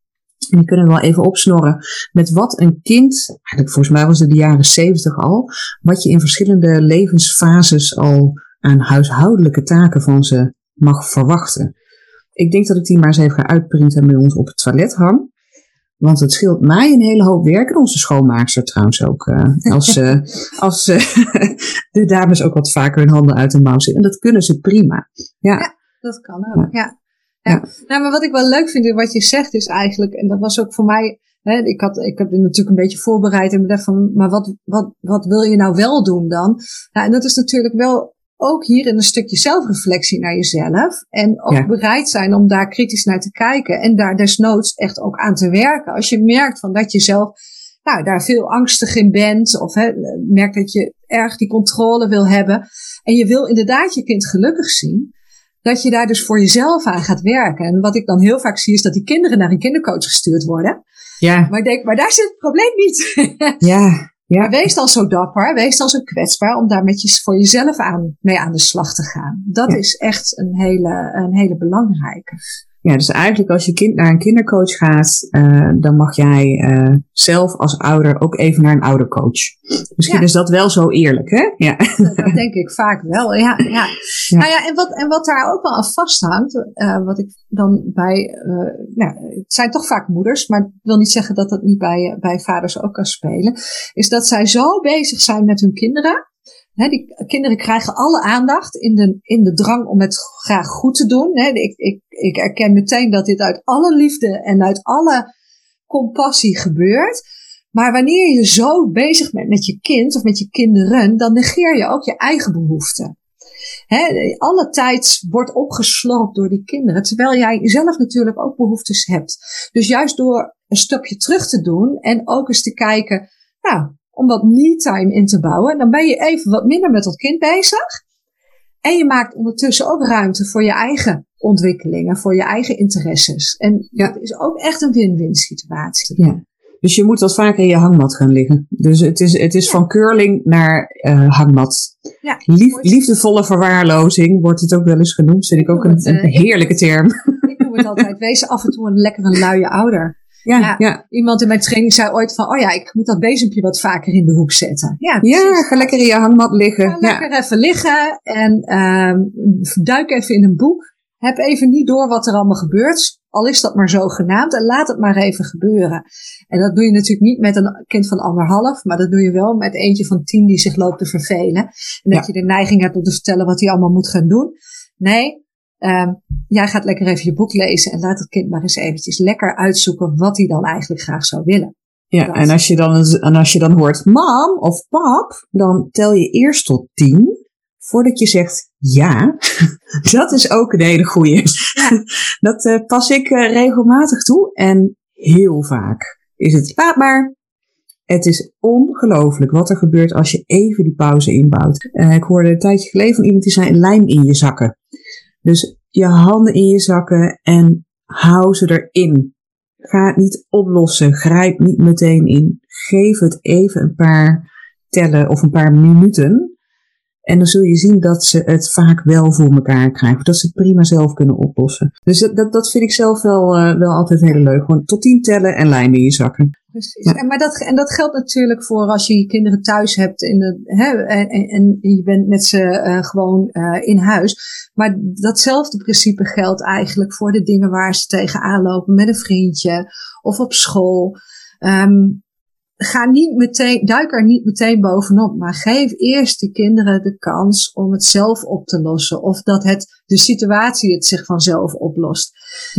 En die kunnen we wel even opsnorren. Met wat een kind, eigenlijk volgens mij was het de jaren zeventig al, wat je in verschillende levensfases al aan huishoudelijke taken van ze mag verwachten. Ik denk dat ik die maar eens even ga uitprinten en bij ons op het toilet hang. Want het scheelt mij een hele hoop werk. En onze schoonmaakster trouwens ook. Uh, als uh, als uh, de dames ook wat vaker hun handen uit de mouw zitten. En dat kunnen ze prima. Ja, ja dat kan ook. Ja. ja. Ja. Nou, maar wat ik wel leuk vind in wat je zegt is eigenlijk, en dat was ook voor mij, hè, ik, had, ik heb dit natuurlijk een beetje voorbereid en bedacht van, maar wat, wat, wat wil je nou wel doen dan? Nou, en dat is natuurlijk wel ook hierin een stukje zelfreflectie naar jezelf. En ook bereid zijn om daar kritisch naar te kijken. En daar desnoods echt ook aan te werken. Als je merkt van dat je zelf nou, daar veel angstig in bent. Of hè, merkt dat je erg die controle wil hebben. En je wil inderdaad je kind gelukkig zien. Dat je daar dus voor jezelf aan gaat werken. En wat ik dan heel vaak zie is dat die kinderen naar een kindercoach gestuurd worden. Ja. Maar ik denk, maar daar zit het probleem niet. ja. Ja. Wees dan zo dapper, wees dan zo kwetsbaar om daar met je, voor jezelf aan, mee aan de slag te gaan. Dat is echt een hele, een hele belangrijke. Ja, dus eigenlijk als je kind naar een kindercoach gaat, uh, dan mag jij uh, zelf als ouder ook even naar een oudercoach. Misschien is dat wel zo eerlijk, hè? Ja. Dat, denk ik vaak wel, ja. ja. ja. Nou ja, en wat, en wat daar ook wel aan vasthangt, uh, wat ik dan bij, nou, het zijn toch vaak moeders, maar ik wil niet zeggen dat dat niet bij, bij vaders ook kan spelen, is dat zij zo bezig zijn met hun kinderen, die kinderen krijgen alle aandacht in de, in de drang om het graag goed te doen. ik, ik, ik erken meteen dat dit uit alle liefde en uit alle compassie gebeurt. Maar wanneer je zo bezig bent met je kind of met je kinderen, dan negeer je ook je eigen behoeften. alle tijd wordt opgeslorpt door die kinderen, terwijl jij zelf natuurlijk ook behoeftes hebt. Dus juist door een stapje terug te doen en ook eens te kijken, nou, om wat me-time in te bouwen. Dan ben je even wat minder met dat kind bezig. En je maakt ondertussen ook ruimte voor je eigen ontwikkelingen, voor je eigen interesses. En ja. dat is ook echt een win-win situatie. Ja. Dus je moet wat vaker in je hangmat gaan liggen. Dus het is, het is van curling naar uh, hangmat. Ja, Lief, liefdevolle verwaarlozing wordt het ook wel eens genoemd. Vind ik ook een, een eh, heerlijke term. Ik noem het altijd, wees af en toe een lekkere luie ouder. Ja, ja, Iemand in mijn training zei ooit van, oh ja, ik moet dat bezempje wat vaker in de hoek zetten. Ja, ja ga lekker in je hangmat liggen. Ga lekker even liggen en uh, duik even in een boek. Heb even niet door wat er allemaal gebeurt. Al is dat maar zo genaamd. En laat het maar even gebeuren. En dat doe je natuurlijk niet met een kind van anderhalf. Maar dat doe je wel met eentje van tien die zich loopt te vervelen. En dat je de neiging hebt om te vertellen wat hij allemaal moet gaan doen. Nee, Ehm, jij gaat lekker even je boek lezen en laat het kind maar eens eventjes lekker uitzoeken wat hij dan eigenlijk graag zou willen. Ja, en als, je dan, en als je dan hoort mam of pap, dan tel je eerst tot tien voordat je zegt ja. dat is ook een hele goeie. Ja. Dat uh, pas ik uh, regelmatig toe en heel vaak is het laat maar. Het is ongelooflijk wat er gebeurt als je even die pauze inbouwt. Uh, ik hoorde een tijdje geleden van iemand die zei lijm in je zakken. Dus je handen in je zakken en hou ze erin. Ga het niet oplossen. Grijp niet meteen in. Geef het even een paar tellen of een paar minuten. En dan zul je zien dat ze het vaak wel voor elkaar krijgen. Dat ze het prima zelf kunnen oplossen. Dus dat, dat, vind ik zelf wel, uh, wel altijd heel leuk. Gewoon tot tien tellen en lijnen in je zakken. Precies. En, maar dat, en dat geldt natuurlijk voor als je je kinderen thuis hebt in de, hè, en, en je bent met ze uh, gewoon uh, in huis. Maar datzelfde principe geldt eigenlijk voor de dingen waar ze tegenaan lopen met een vriendje of op school. Um, ga niet meteen, duik er niet meteen bovenop, maar geef eerst de kinderen de kans om het zelf op te lossen. Of dat het, de situatie het zich vanzelf oplost.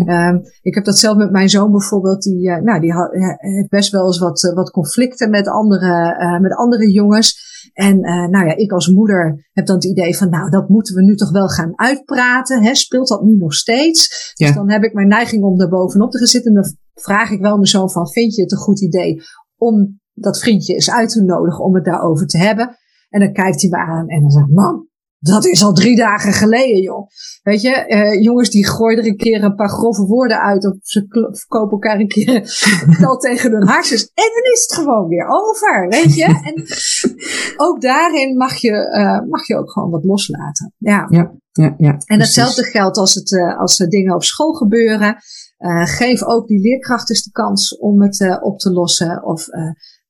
Um, ik heb dat zelf met mijn zoon bijvoorbeeld, die, uh, nou, die had, heeft best wel eens wat, uh, wat conflicten met andere, uh, met andere jongens. En nou ja, ik als moeder heb dan het idee van, nou, dat moeten we nu toch wel gaan uitpraten. Hè? Speelt dat nu nog steeds? Ja. Dus dan heb ik mijn neiging om daar bovenop te gaan zitten. En dan vraag ik wel mijn zoon van, vind je het een goed idee om dat vriendje eens uit te nodigen om het daarover te hebben. En dan kijkt hij me aan en dan zegt, man, dat is al drie dagen geleden, joh. Weet je, uh, jongens die gooien er een keer een paar grove woorden uit of ze verkopen elkaar een keer al tegen hun hartjes. En dan is het gewoon weer over, weet je. En ook daarin mag je, uh, mag je ook gewoon wat loslaten. Ja, ja, ja. ja en hetzelfde geldt als, het, uh, als er dingen op school gebeuren. Geef ook die leerkrachten de kans om het op te lossen. Of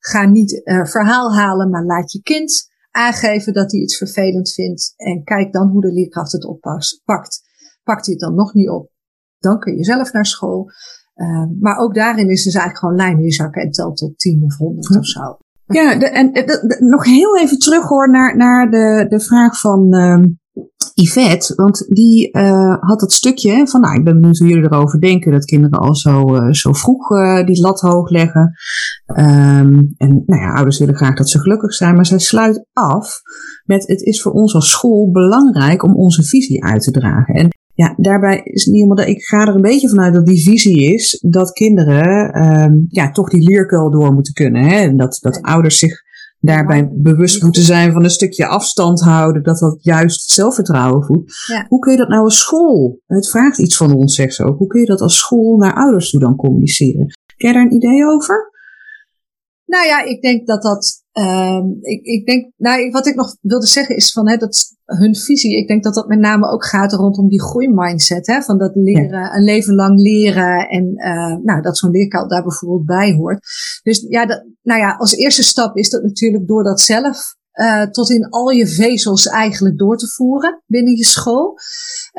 Ga niet verhaal halen, maar laat je kind aangeven dat hij iets vervelend vindt. En kijk dan hoe de leerkracht het oppakt. Pakt hij het dan nog niet op, dan kun je zelf naar school. Maar ook daarin is dus eigenlijk gewoon lijm in je zakken en telt tot 10 of 100 of zo. Ja, de, en nog heel even terug hoor naar, naar de, de vraag van uh, Yvette. Want die uh, had dat stukje van, nou, ik ben benieuwd hoe jullie erover denken dat kinderen al zo, uh, zo vroeg uh, die lat hoog leggen. Um, en nou ja, ouders willen graag dat ze gelukkig zijn, maar zij sluit af met, het is voor ons als school belangrijk om onze visie uit te dragen. En ja, daarbij is niet helemaal, ik ga er een beetje vanuit dat die visie is dat kinderen um, ja, toch die leerkuil door moeten kunnen. Hè? En dat, dat ouders zich daarbij bewust moeten zijn van een stukje afstand houden, dat dat juist het zelfvertrouwen voedt. Ja. Hoe kun je dat nou als school? Het vraagt iets van ons, zegt ze ook. Hoe kun je dat als school naar ouders toe dan communiceren? Ken je daar een idee over? Nou ja, ik denk dat dat. Uh, ik, ik denk, nou, wat ik nog wilde zeggen is van hè, dat hun visie. Ik denk dat dat met name ook gaat rondom die groeimindset. Hè, van dat leren, een leven lang leren. En uh, nou, dat zo'n leerkuil daar bijvoorbeeld bij hoort. Dus ja, dat, nou ja, als eerste stap is dat natuurlijk door dat zelf uh, tot in al je vezels eigenlijk door te voeren binnen je school.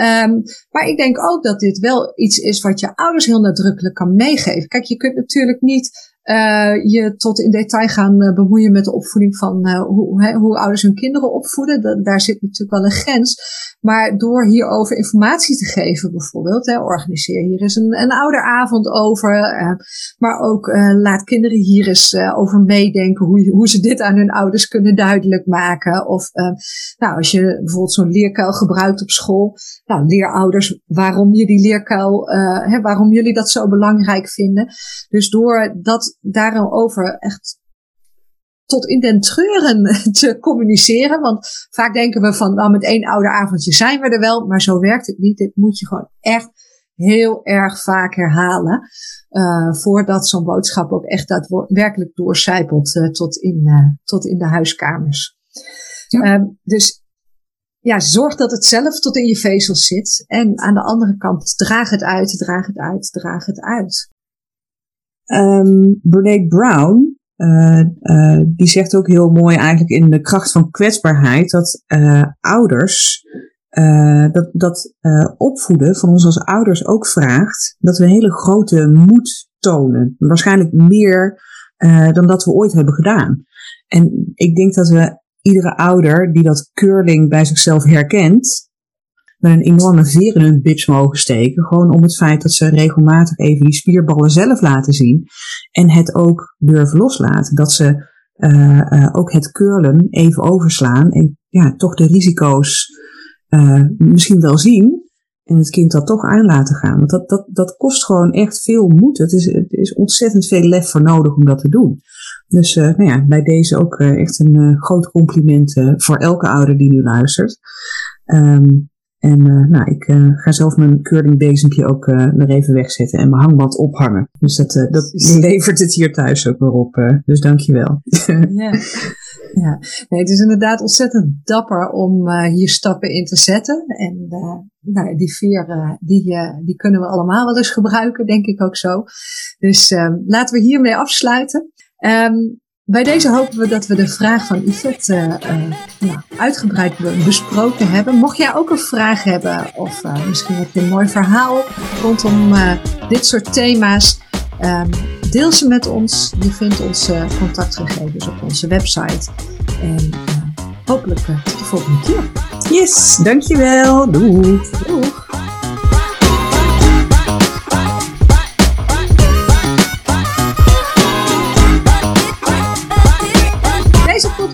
Um, maar ik denk ook dat dit wel iets is wat je ouders heel nadrukkelijk kan meegeven. Kijk, je kunt natuurlijk niet uh, je tot in detail gaan uh, bemoeien met de opvoeding van uh, hoe, hoe ouders hun kinderen opvoeden. daar zit natuurlijk wel een grens. Maar door hierover informatie te geven, bijvoorbeeld, hè, organiseer hier eens een, een ouderavond over. maar ook laat kinderen hier eens over meedenken hoe, hoe ze dit aan hun ouders kunnen duidelijk maken. Of nou, als je bijvoorbeeld zo'n leerkuil gebruikt op school, nou, leer ouders waarom je die leerkuil, hè, waarom jullie dat zo belangrijk vinden. Dus door dat daarover echt tot in den treuren te communiceren. Want vaak denken we van, nou met één ouderavondje zijn we er wel. Maar zo werkt het niet. Dit moet je gewoon echt heel erg vaak herhalen. Uh, voordat zo'n boodschap ook echt daadwerkelijk doorcijpelt uh, tot, in, uh, tot in de huiskamers. Ja. dus ja, zorg dat het zelf tot in je vezels zit. En aan de andere kant, draag het uit, draag het uit, draag het uit. Um, Brown, uh, uh, die zegt ook heel mooi eigenlijk in de kracht van kwetsbaarheid dat uh, ouders, dat, dat opvoeden van ons als ouders ook vraagt dat we hele grote moed tonen. Waarschijnlijk meer dan dat we ooit hebben gedaan. En ik denk dat we iedere ouder die dat curling bij zichzelf herkent, met een enorme veer in hun bits mogen steken. Gewoon om het feit dat ze regelmatig even die spierballen zelf laten zien. En het ook durven loslaten. Dat ze uh, ook het curlen even overslaan. En ja, toch de risico's uh, misschien wel zien. En het kind dat toch aan laten gaan. Want dat, dat, dat kost gewoon echt veel moed. Het is, er is ontzettend veel lef voor nodig om dat te doen. Dus uh, nou ja, bij deze ook echt een groot compliment voor elke ouder die nu luistert. Um, en nou, ik ga zelf mijn curlingbezempje ook weer even wegzetten en mijn hangmat ophangen. Dus dat, dat levert het hier thuis ook weer op. dus dankjewel. Ja. Ja, nee, het is inderdaad ontzettend dapper om uh, hier stappen in te zetten. En uh, nou, die vier, uh, die, die kunnen we allemaal wel eens gebruiken, denk ik ook zo. Dus ehm, laten we hiermee afsluiten. Um, bij deze hopen we dat we de vraag van Yvette nou, uitgebreid besproken hebben. Mocht jij ook een vraag hebben, of misschien heb je een mooi verhaal rondom dit soort thema's, um, deel ze met ons. Je vindt onze contactgegevens op onze website. En uh, hopelijk uh, tot de volgende keer. Yes, dankjewel. Doeg. Doeg.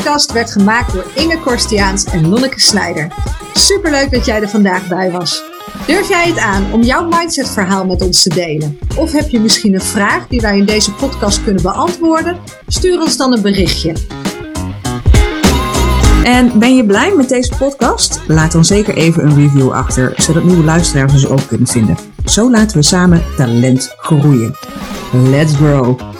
Podcast werd gemaakt door Inge Korstiaans en Lonneke Snijder. Superleuk dat jij er vandaag bij was. Durf jij het aan om jouw mindset-verhaal met ons te delen? Of heb je misschien een vraag die wij in deze podcast kunnen beantwoorden? Stuur ons dan een berichtje. En ben je blij met deze podcast? Laat dan zeker even een review achter, zodat nieuwe luisteraars ons ook kunnen vinden. Zo laten we samen talent groeien. Let's grow!